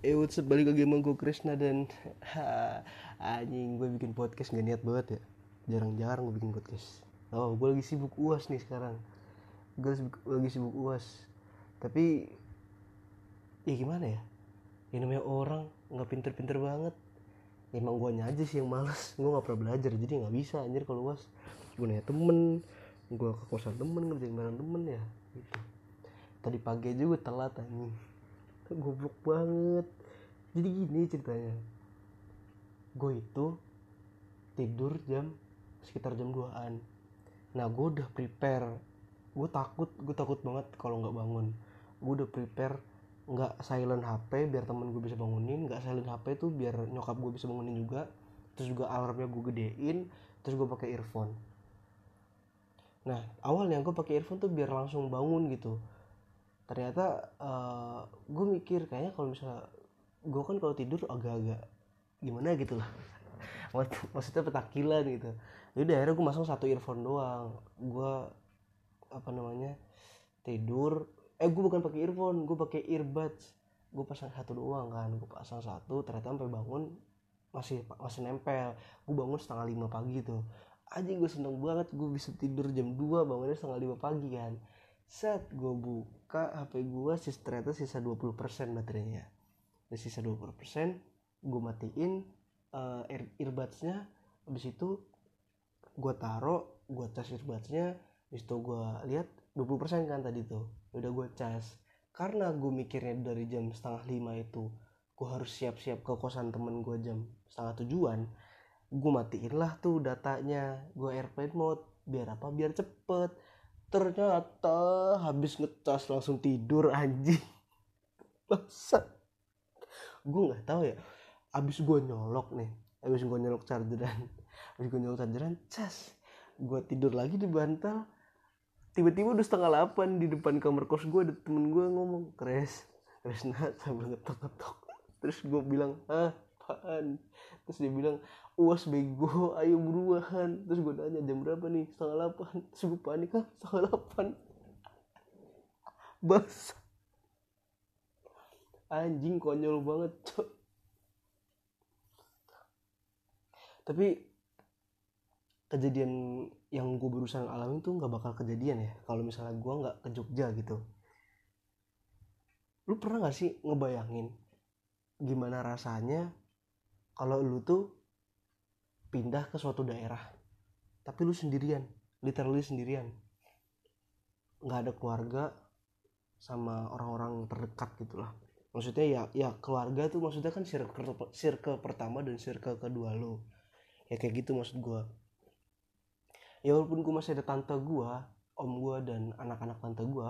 Eh what's up? Balik lagi sama gue Krishna dan ha, Anjing gue bikin podcast gak niat banget ya. Jarang-jarang gue bikin podcast. Oh gue lagi sibuk uas nih sekarang. Gue lagi sibuk uas. Tapi Ya gimana ya? Ya namanya orang gak pinter-pinter banget. Emang gue aja sih yang males. Gue gak pernah belajar jadi gak bisa anjir kalau uas. Gue nanya temen Gue ke kosan temen ngerjain bareng temen ya gitu. Tadi pagi juga telat anjing goblok banget. Jadi gini ceritanya. Gue itu tidur jam sekitar jam 2an nah gue udah prepare. Gue takut gue takut banget kalau nggak bangun. Gue udah prepare nggak silent HP biar temen gue bisa bangunin nggak silent HP tuh biar nyokap gue bisa bangunin juga. Terus juga alarmnya gue gedein terus gue pakai earphone. Nah awalnya gue pakai earphone tuh biar langsung bangun gitu ternyata uh, gue mikir kayaknya kalau misalnya gue kan kalau tidur agak-agak gimana gitu lah. Maksudnya petakilan gitu. Jadi akhirnya gue masang satu earphone doang. Gue apa namanya tidur. Eh gue bukan pakai earphone gue pakai earbuds. Gue pasang satu doang kan. Gue pasang satu ternyata sampai bangun masih masih nempel. Gue bangun setengah lima pagi tuh. Aja gue seneng banget. Gue bisa tidur jam 2 bangunnya setengah lima pagi kan set gue buka HP gue sih ternyata sisa 20% baterainya dan sisa 20% gue matiin uh, ear earbudsnya. Habis itu gue taro gue cas earbudsnya. Habis itu gue lihat 20% kan tadi tuh. Udah gue cas. Karena gue mikirnya dari jam setengah lima itu gue harus siap-siap ke kosan temen gue jam setengah tujuan gue matiin lah tuh datanya. Gue airplane mode biar apa? Biar cepet ternyata habis ngecas langsung tidur anjing. Basah gue nggak tahu ya abis gue nyolok nih abis gue nyolok chargeran abis gue nyolok chargeran cas gue tidur lagi di bantal. Tiba-tiba udah setengah delapan di depan kamar kos gue ada temen gue ngomong kres Kresna sambil ngetok-ngetok. Terus gue bilang ah apaan? Terus dia bilang uas bego ayo buruan. Terus gue nanya jam berapa nih? Setengah delapan terus gue panik ah setengah delapan bas. Anjing konyol banget cok. Tapi kejadian yang gue berusaha alami tuh nggak bakal kejadian ya kalau misalnya gue nggak ke Jogja gitu. Lu pernah gak sih ngebayangin gimana rasanya kalau lu tuh pindah ke suatu daerah tapi lu sendirian literally sendirian. Nggak ada keluarga sama orang-orang terdekat gitulah maksudnya ya ya keluarga tuh maksudnya kan circle circle pertama dan circle kedua lo ya kayak gitu maksud gue ya walaupun gue masih ada tante gue om gue dan anak-anak tante gue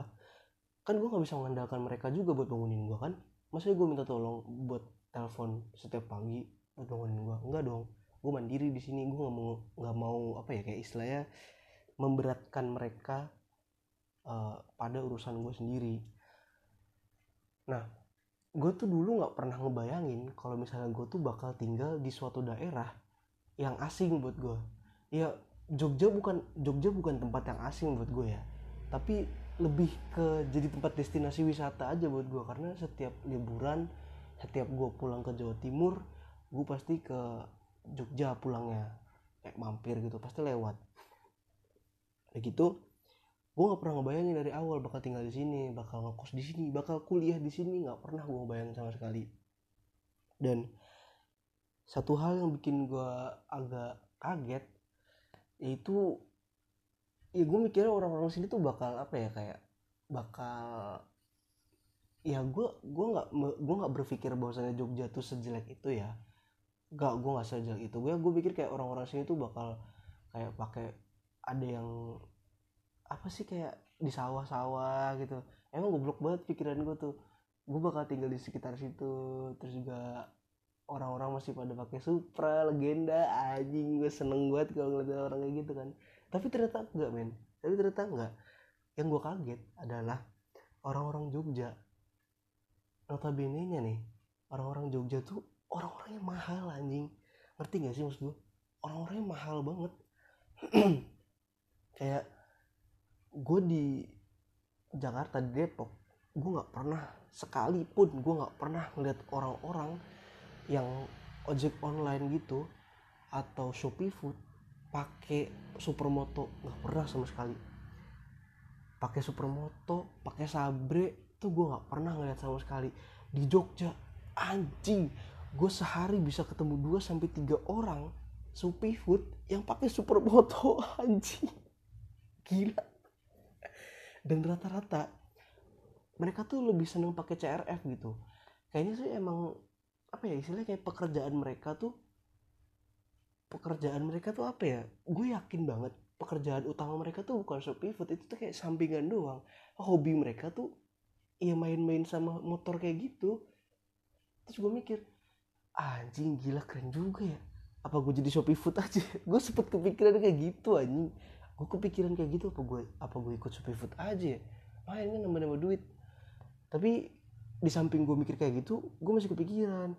kan gue nggak bisa mengandalkan mereka juga buat bangunin gue kan? Maksudnya gue minta tolong buat telepon setiap pagi bangunin gue enggak dong. Gue mandiri di sini. Gue nggak mau nggak mau apa ya kayak istilahnya memberatkan mereka uh, pada urusan gue sendiri. Nah gue tuh dulu nggak pernah ngebayangin kalau misalnya gue tuh bakal tinggal di suatu daerah yang asing buat gue ya Jogja bukan Jogja bukan tempat yang asing buat gue ya. Tapi lebih ke jadi tempat destinasi wisata aja buat gue karena setiap liburan setiap gue pulang ke Jawa Timur gue pasti ke Jogja pulangnya kayak mampir gitu pasti lewat. Kayak gitu gue nggak pernah ngebayangin dari awal bakal tinggal di sini bakal ngekos di sini bakal kuliah di sini nggak pernah gue bayangin sama sekali. Dan satu hal yang bikin gue agak kaget yaitu ya gue mikirnya orang-orang sini tuh bakal apa ya kayak bakal ya gue gue nggak gue nggak berpikir bahwasannya Jogja tuh sejelek itu ya gak gue nggak sejelek itu. Gue gue pikir kayak orang-orang sini tuh bakal kayak pakai ada yang apa sih kayak di sawah-sawah gitu. Emang goblok banget pikiran gue tuh. Gue bakal tinggal di sekitar situ terus juga orang-orang masih pada pakai Supra legenda anjing gue seneng banget kalau ngeliat orang kayak gitu kan. Tapi ternyata enggak men. Tapi ternyata enggak yang gue kaget adalah orang-orang Jogja. Notabene nya nih orang-orang Jogja tuh orang-orangnya mahal anjing. Ngerti gak sih maksud gue orang-orangnya mahal banget. Kayak gue di Jakarta di Depok gue nggak pernah sekalipun gue nggak pernah ngeliat orang-orang yang ojek online gitu atau Shopee Food pakai supermoto nggak pernah sama sekali. Pakai supermoto pakai sabre tuh gue nggak pernah ngeliat sama sekali. Di Jogja anjing gue sehari bisa ketemu 2 sampai tiga orang Shopee Food yang pakai supermoto anjing. Gila. Dan rata-rata mereka tuh lebih seneng pakai CRF gitu. Kayaknya sih emang apa ya istilahnya kayak pekerjaan mereka tuh pekerjaan mereka tuh apa ya? Gue yakin banget pekerjaan utama mereka tuh bukan Shopee Food itu tuh kayak sampingan doang. Hobi mereka tuh ya main-main sama motor kayak gitu. Terus gue mikir anjing gila keren juga ya. Apa gue jadi Shopee Food aja? Gue sempet kepikiran kayak gitu anjing. Gue kepikiran kayak gitu apa gue apa gue ikut Shopee Food aja ya? Main kan nambah-nambah duit. Tapi di samping gue mikir kayak gitu gue masih kepikiran.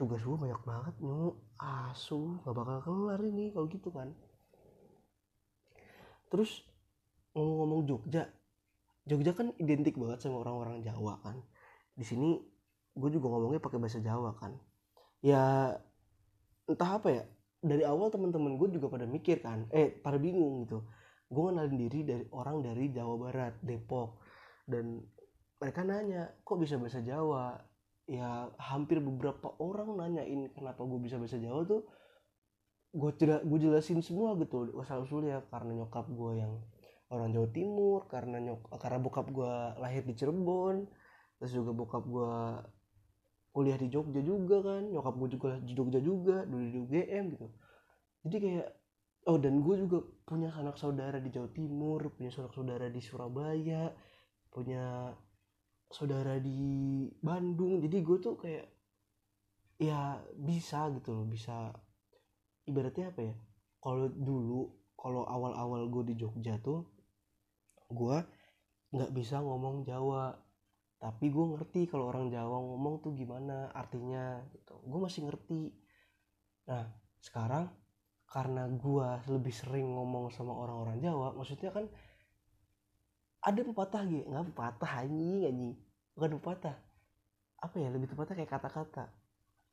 Tugas gue banyak banget nyu. Asu gak bakal kelar ini kalau gitu kan. Terus ngomong-ngomong Jogja. Jogja kan identik banget sama orang-orang Jawa kan. Di sini gue juga ngomongnya pakai bahasa Jawa kan ya entah apa ya dari awal teman-teman gue juga pada mikir kan eh pada bingung gitu. Gue ngenalin diri dari orang dari Jawa Barat Depok. Dan mereka nanya kok bisa bahasa Jawa? Ya hampir beberapa orang nanyain kenapa gue bisa bahasa Jawa tuh gue jela, gue jelasin semua gitu asal usulnya. Karena nyokap gue yang orang Jawa Timur karena nyok karena bokap gue lahir di Cirebon terus juga bokap gue kuliah di Jogja juga kan nyokap gue juga di Jogja juga dulu di UGM gitu. Jadi kayak oh dan gue juga punya anak saudara di Jawa Timur punya sanak saudara di Surabaya punya saudara di Bandung. Jadi gue tuh kayak ya bisa gitu loh bisa ibaratnya apa ya kalau dulu kalau awal-awal gue di Jogja tuh gue nggak bisa ngomong Jawa tapi gue ngerti kalau orang Jawa ngomong tuh gimana artinya gitu. Gue masih ngerti. Nah sekarang karena gue lebih sering ngomong sama orang-orang Jawa maksudnya kan ada pepatah gitu nggak pepatah anjing anjing. Bukan pepatah apa ya lebih tepatnya kayak kata-kata.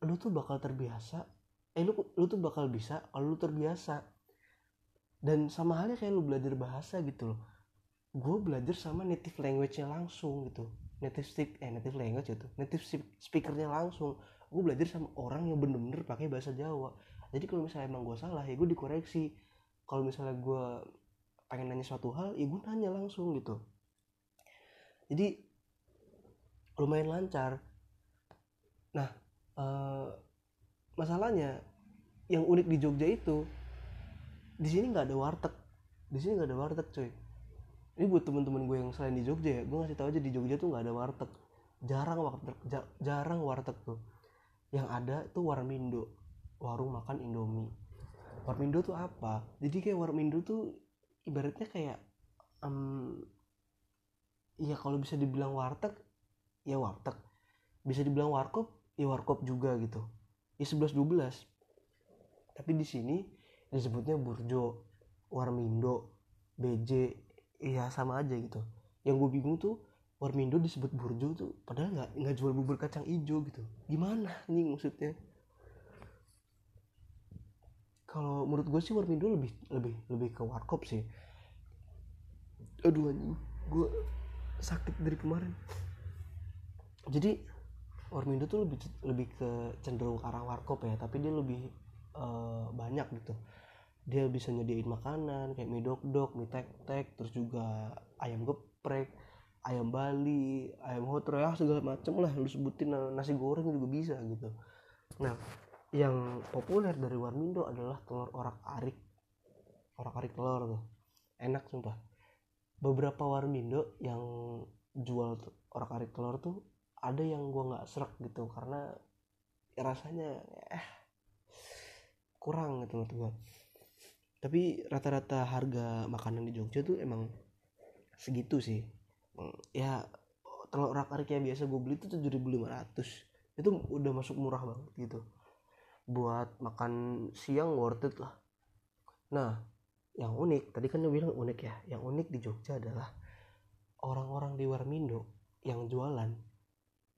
Lu tuh bakal terbiasa. Eh lu lu tuh bakal bisa kalau lu terbiasa. Dan sama halnya kayak lu belajar bahasa gitu loh gue belajar sama native language-nya langsung gitu. Native speak eh native language itu native speakernya langsung. Gue belajar sama orang yang bener-bener pakai bahasa Jawa. Jadi kalau misalnya emang gue salah ya gue dikoreksi. Kalau misalnya gue pengen nanya suatu hal ya gue nanya langsung gitu. Jadi lumayan lancar. Nah uh, masalahnya yang unik di Jogja itu di sini nggak ada warteg. Di sini nggak ada warteg cuy ini buat temen-temen gue yang selain di Jogja ya gue ngasih tahu aja di Jogja tuh nggak ada warteg. Jarang warteg jarang warteg tuh. Yang ada tuh warmindo warung makan indomie. Warmindo tuh apa? Jadi kayak warmindo tuh ibaratnya kayak um, ya kalau bisa dibilang warteg ya warteg. Bisa dibilang warkop ya warkop juga gitu. Ya 11 12 tapi di sini disebutnya burjo warmindo BJ ya sama aja gitu. Yang gue bingung tuh warmindo disebut burjo tuh padahal nggak nggak jual bubur kacang hijau gitu. Gimana nih maksudnya? Kalau menurut gue sih Warmindo lebih lebih lebih ke warkop sih. Aduh anjing gue sakit dari kemarin. Jadi Warmindo tuh lebih lebih ke cenderung ke arah warkop ya tapi dia lebih uh, banyak gitu dia bisa nyediain makanan kayak mie dok dok mie tek tek terus juga ayam geprek ayam bali ayam hotro ya segala macem lah lu sebutin nasi goreng juga bisa gitu. Nah yang populer dari Warmindo adalah telur orak arik. Orak arik telur tuh. Enak sumpah. Beberapa Warmindo yang jual orak arik telur tuh ada yang gua nggak serak gitu karena rasanya eh kurang gitu menurut gua tapi rata-rata harga makanan di Jogja tuh emang segitu sih. Ya telur orak arik yang biasa gue beli lima ratus. Itu udah masuk murah banget gitu. Buat makan siang worth it lah. Nah yang unik tadi kan lo bilang unik ya yang unik di Jogja adalah orang-orang di Warmindo yang jualan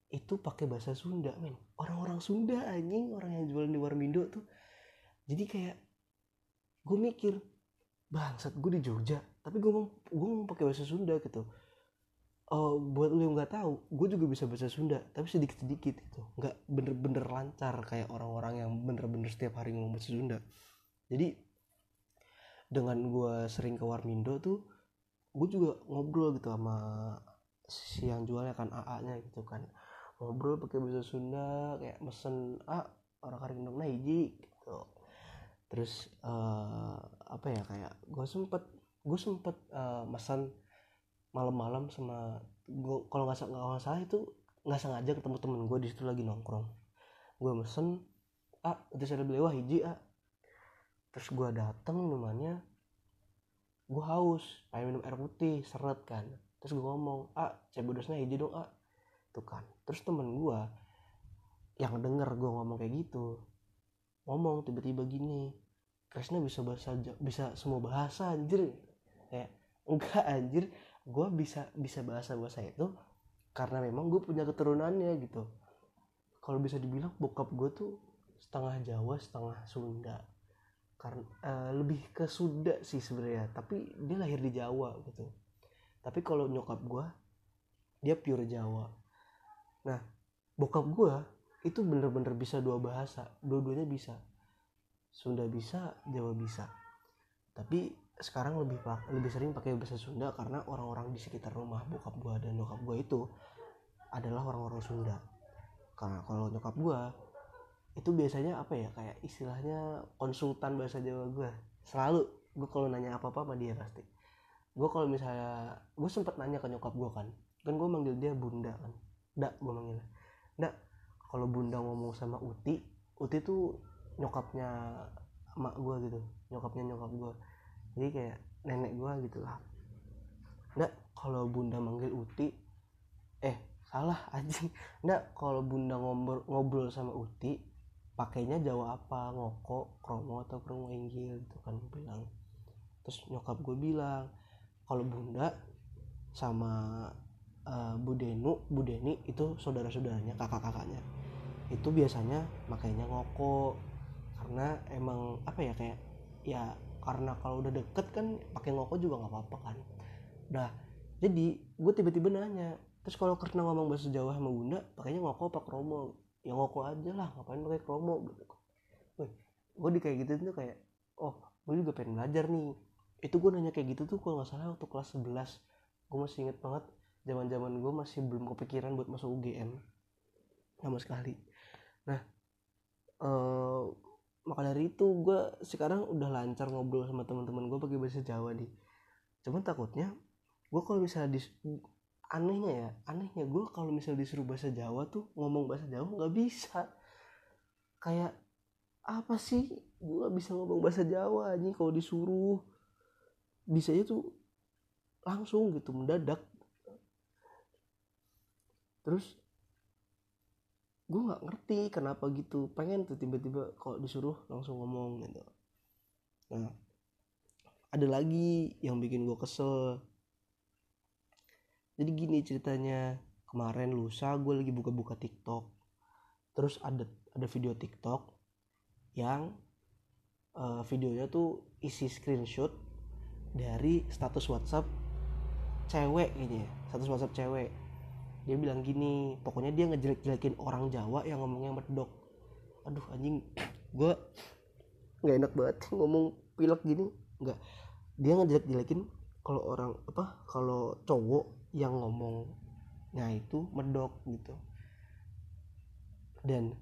itu pakai bahasa Sunda men. Orang-orang Sunda anjing orang yang jualan di Warmindo tuh. Jadi kayak gue mikir bangsat gue di Jogja. Tapi gue mau gue mau pakai bahasa Sunda gitu. Oh buat lu yang nggak tahu gue juga bisa bahasa Sunda tapi sedikit sedikit itu nggak bener-bener lancar kayak orang-orang yang bener-bener setiap hari ngomong bahasa Sunda. Jadi dengan gue sering ke Warmindo tuh gue juga ngobrol gitu sama si yang jualnya kan AA nya gitu kan. Ngobrol pakai bahasa Sunda kayak mesen ah orang karing dong hiji gitu terus uh, apa ya kayak gue sempet gue sempet uh, mesen malam-malam sama gue kalau nggak nggak salah itu nggak sengaja ketemu temen gue di situ lagi nongkrong. Gue mesen ah itu saya beli wah hiji ah. Terus gue dateng minumannya gue haus pengen minum air putih seret kan. Terus gue ngomong ah cebodosnya hiji dong ah. Tuh kan. Terus temen gue yang denger gue ngomong kayak gitu ngomong tiba-tiba gini Krisna bisa bahasa bisa semua bahasa anjir. Kayak enggak anjir. Gue bisa bisa bahasa bahasa itu karena memang gue punya keturunannya gitu. Kalau bisa dibilang bokap gue tuh setengah Jawa setengah Sunda. Karena uh, lebih ke Sunda sih sebenarnya tapi dia lahir di Jawa gitu. Tapi kalau nyokap gue dia pure Jawa. Nah bokap gue itu bener-bener bisa dua bahasa. Dua-duanya bisa. Sunda bisa Jawa bisa. Tapi sekarang lebih lebih sering pakai bahasa Sunda karena orang-orang di sekitar rumah bokap gua dan nyokap gua itu adalah orang-orang Sunda. Karena kalau nyokap gua itu biasanya apa ya kayak istilahnya konsultan bahasa Jawa gua. Selalu. Gua kalau nanya apa apa sama dia pasti. Gua kalau misalnya gua sempet nanya ke nyokap gua kan. Kan gua manggil dia bunda kan. Dak gua manggilnya. Dak kalau bunda ngomong sama Uti Uti tuh nyokapnya emak gua gitu. Nyokapnya nyokap gua. Jadi kayak nenek gue gitu lah nggak kalau bunda manggil uti eh salah aja nggak kalau bunda ngobrol ngobrol sama uti pakainya jawa apa? Ngoko kromo atau kromo inggil gitu kan bilang. Terus nyokap gue bilang kalau bunda sama uh, Bu Denu Bu Deni itu saudara-saudaranya kakak-kakaknya. Itu biasanya makainya ngoko. Karena emang apa ya kayak ya karena kalau udah deket kan pakai ngoko juga nggak apa-apa kan. Udah jadi gue tiba-tiba nanya terus kalau karena ngomong bahasa Jawa sama bunda pakainya ngoko apa kromo? Ya ngoko aja lah ngapain pakai kromo? Wih, gue di kayak gitu tuh kayak oh gue juga pengen belajar nih. Itu gue nanya kayak gitu tuh kalau nggak salah waktu kelas 11 gue masih inget banget zaman zaman gue masih belum kepikiran buat masuk UGM sama sekali. Nah uh, maka dari itu gue sekarang udah lancar ngobrol sama teman-teman gue pakai bahasa Jawa nih cuman takutnya gue kalau misalnya di anehnya ya anehnya gue kalau misalnya disuruh bahasa Jawa tuh ngomong bahasa Jawa nggak bisa. Kayak apa sih? Gue bisa ngomong bahasa Jawa aja kalau disuruh. Bisanya tuh langsung gitu mendadak terus gue nggak ngerti kenapa gitu. Pengen tuh tiba-tiba kalau disuruh langsung ngomong gitu. Nah ada lagi yang bikin gue kesel. Jadi gini ceritanya. Kemarin lusa gue lagi buka-buka TikTok. Terus ada ada video TikTok yang uh, videonya tuh isi screenshot dari status WhatsApp cewek ini ya. Status WhatsApp cewek dia bilang gini pokoknya dia ngejelek-jelekin orang Jawa yang ngomongnya medok aduh anjing gue nggak enak banget ngomong pilek gini. Nggak dia ngejelek-jelekin kalau orang apa kalau cowok yang ngomongnya itu medok gitu. Dan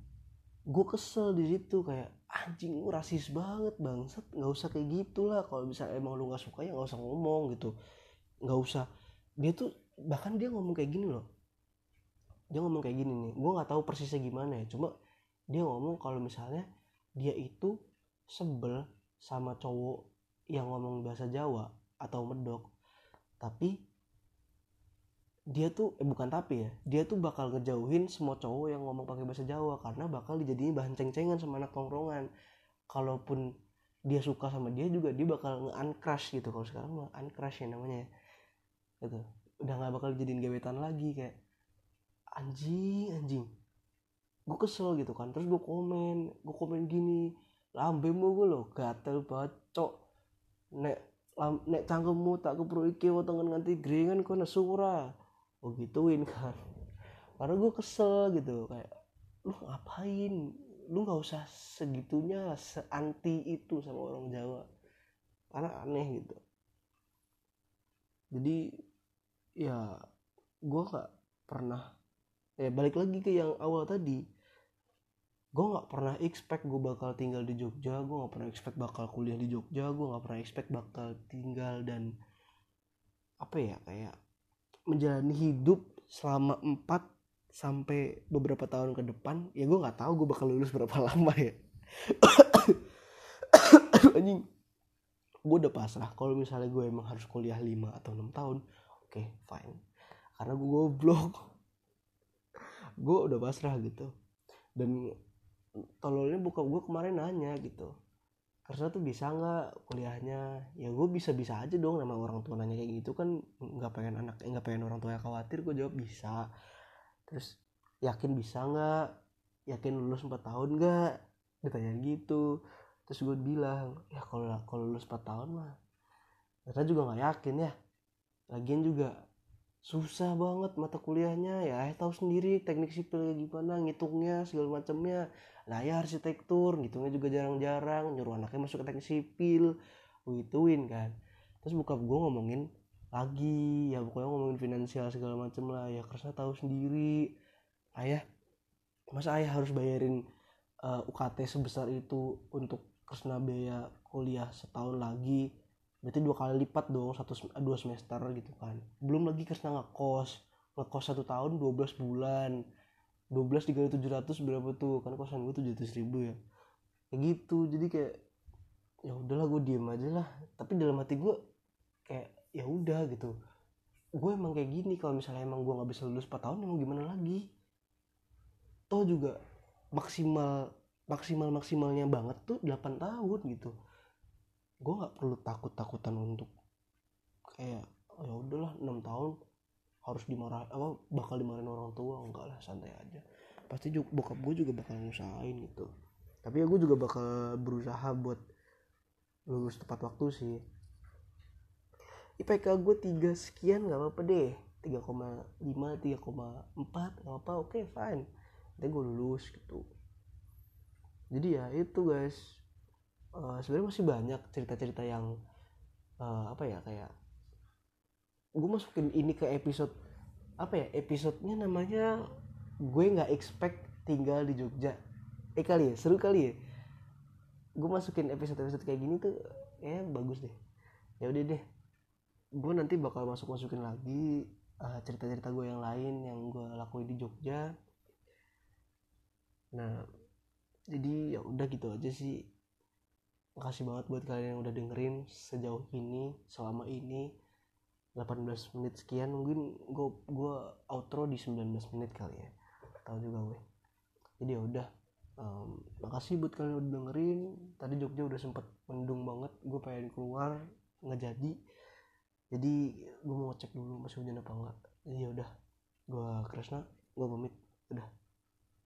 gue kesel di situ kayak anjing lu rasis banget bangsat. Nggak usah kayak gitulah. Kalau bisa emang lu nggak suka ya nggak usah ngomong gitu. Nggak usah. Dia tuh bahkan dia ngomong kayak gini loh dia ngomong kayak gini nih gue nggak tahu persisnya gimana ya cuma dia ngomong kalau misalnya dia itu sebel sama cowok yang ngomong bahasa Jawa atau medok tapi dia tuh eh bukan tapi ya dia tuh bakal ngejauhin semua cowok yang ngomong pakai bahasa Jawa karena bakal dijadiin bahan ceng-cengan sama anak tongkrongan. Kalaupun dia suka sama dia juga dia bakal nge-uncrush gitu. Kalau sekarang mah uncrush ya namanya gitu. Udah nggak bakal jadiin gebetan lagi kayak anjing anjing. Gue kesel gitu kan. Terus gue komen gue komen gini lambemu gue lo gatel bacok nek lam, nek cangkemmu tak kepro iki wotongan nganti gringan kau nesura oh gituin kan. Karena gue kesel gitu kayak lu ngapain? Lu nggak usah segitunya seanti itu sama orang Jawa. Karena aneh gitu. Jadi ya gue nggak pernah ya balik lagi ke yang awal tadi. Gue nggak pernah expect gue bakal tinggal di Jogja gue nggak pernah expect bakal kuliah di Jogja gue nggak pernah expect bakal tinggal dan apa ya kayak menjalani hidup selama 4 sampai beberapa tahun ke depan ya gue nggak tahu gue bakal lulus berapa lama ya. Anjing. Gue udah pasrah kalau misalnya gue emang harus kuliah 5 atau 6 tahun oke okay, fine. Karena gue goblok gue udah pasrah gitu. Dan tololnya buka gue kemarin nanya gitu karena tuh bisa nggak kuliahnya? Ya gue bisa bisa aja dong nama orang tua nanya kayak gitu kan nggak pengen anak nggak pengen orang tua khawatir gue jawab bisa. Terus yakin bisa nggak? Yakin lulus 4 tahun nggak? Ditanya gitu. Terus gue bilang ya kalau kalau lulus 4 tahun mah ternyata juga nggak yakin ya. Lagian juga susah banget mata kuliahnya ya. Tahu sendiri teknik sipil gimana ngitungnya segala macamnya. Nah ya arsitektur ngitungnya juga jarang-jarang nyuruh anaknya masuk ke teknik sipil. Gituin kan. Terus buka gue ngomongin lagi ya pokoknya ngomongin finansial segala macem lah. Ya karena tahu sendiri. Ayah masa ayah harus bayarin uh, eh, UKT sebesar itu untuk kesna biaya kuliah setahun lagi berarti dua kali lipat dong satu dua semester gitu kan. Belum lagi kesna ngekos ngekos satu tahun 12 bulan. 12 tiga tujuh ratus berapa tuh? Kan kosan gue tujuh ratus ribu ya. Kayak gitu jadi kayak ya udahlah gue diem aja lah. Tapi dalam hati gue kayak ya udah gitu. Gue emang kayak gini kalau misalnya emang gue nggak bisa lulus 4 tahun emang gimana lagi? Toh juga maksimal maksimal maksimalnya banget tuh 8 tahun gitu gue nggak perlu takut takutan untuk kayak ya udahlah enam tahun harus dimarah apa bakal dimarahin orang tua. Enggak lah santai aja. Pasti juga bokap gue juga bakal ngusahain gitu. Tapi ya gue juga bakal berusaha buat lulus tepat waktu sih. IPK gue tiga sekian nggak apa-apa deh. 3,5 3,4 nggak apa oke okay, fine. Nanti gue lulus gitu. Jadi ya itu guys uh, sebenarnya masih banyak cerita-cerita yang uh, apa ya kayak gue masukin ini ke episode apa ya episodenya namanya gue nggak expect tinggal di Jogja. Eh kali ya seru kali ya. Gue masukin episode-episode kayak gini tuh ya bagus deh. Ya udah deh. Gue nanti bakal masuk masukin lagi uh, cerita-cerita gue yang lain yang gue lakuin di Jogja. Nah jadi ya udah gitu aja sih makasih banget buat kalian yang udah dengerin sejauh ini selama ini. 18 menit sekian mungkin gue gue outro di 19 menit kali ya. Tahu juga gue. Jadi ya udah um, makasih buat kalian udah dengerin. Tadi Jogja udah sempet mendung banget gue pengen keluar nggak jadi. Jadi gue mau cek dulu masih hujan apa enggak jadi ya udah gue Kresna gue pamit. Udah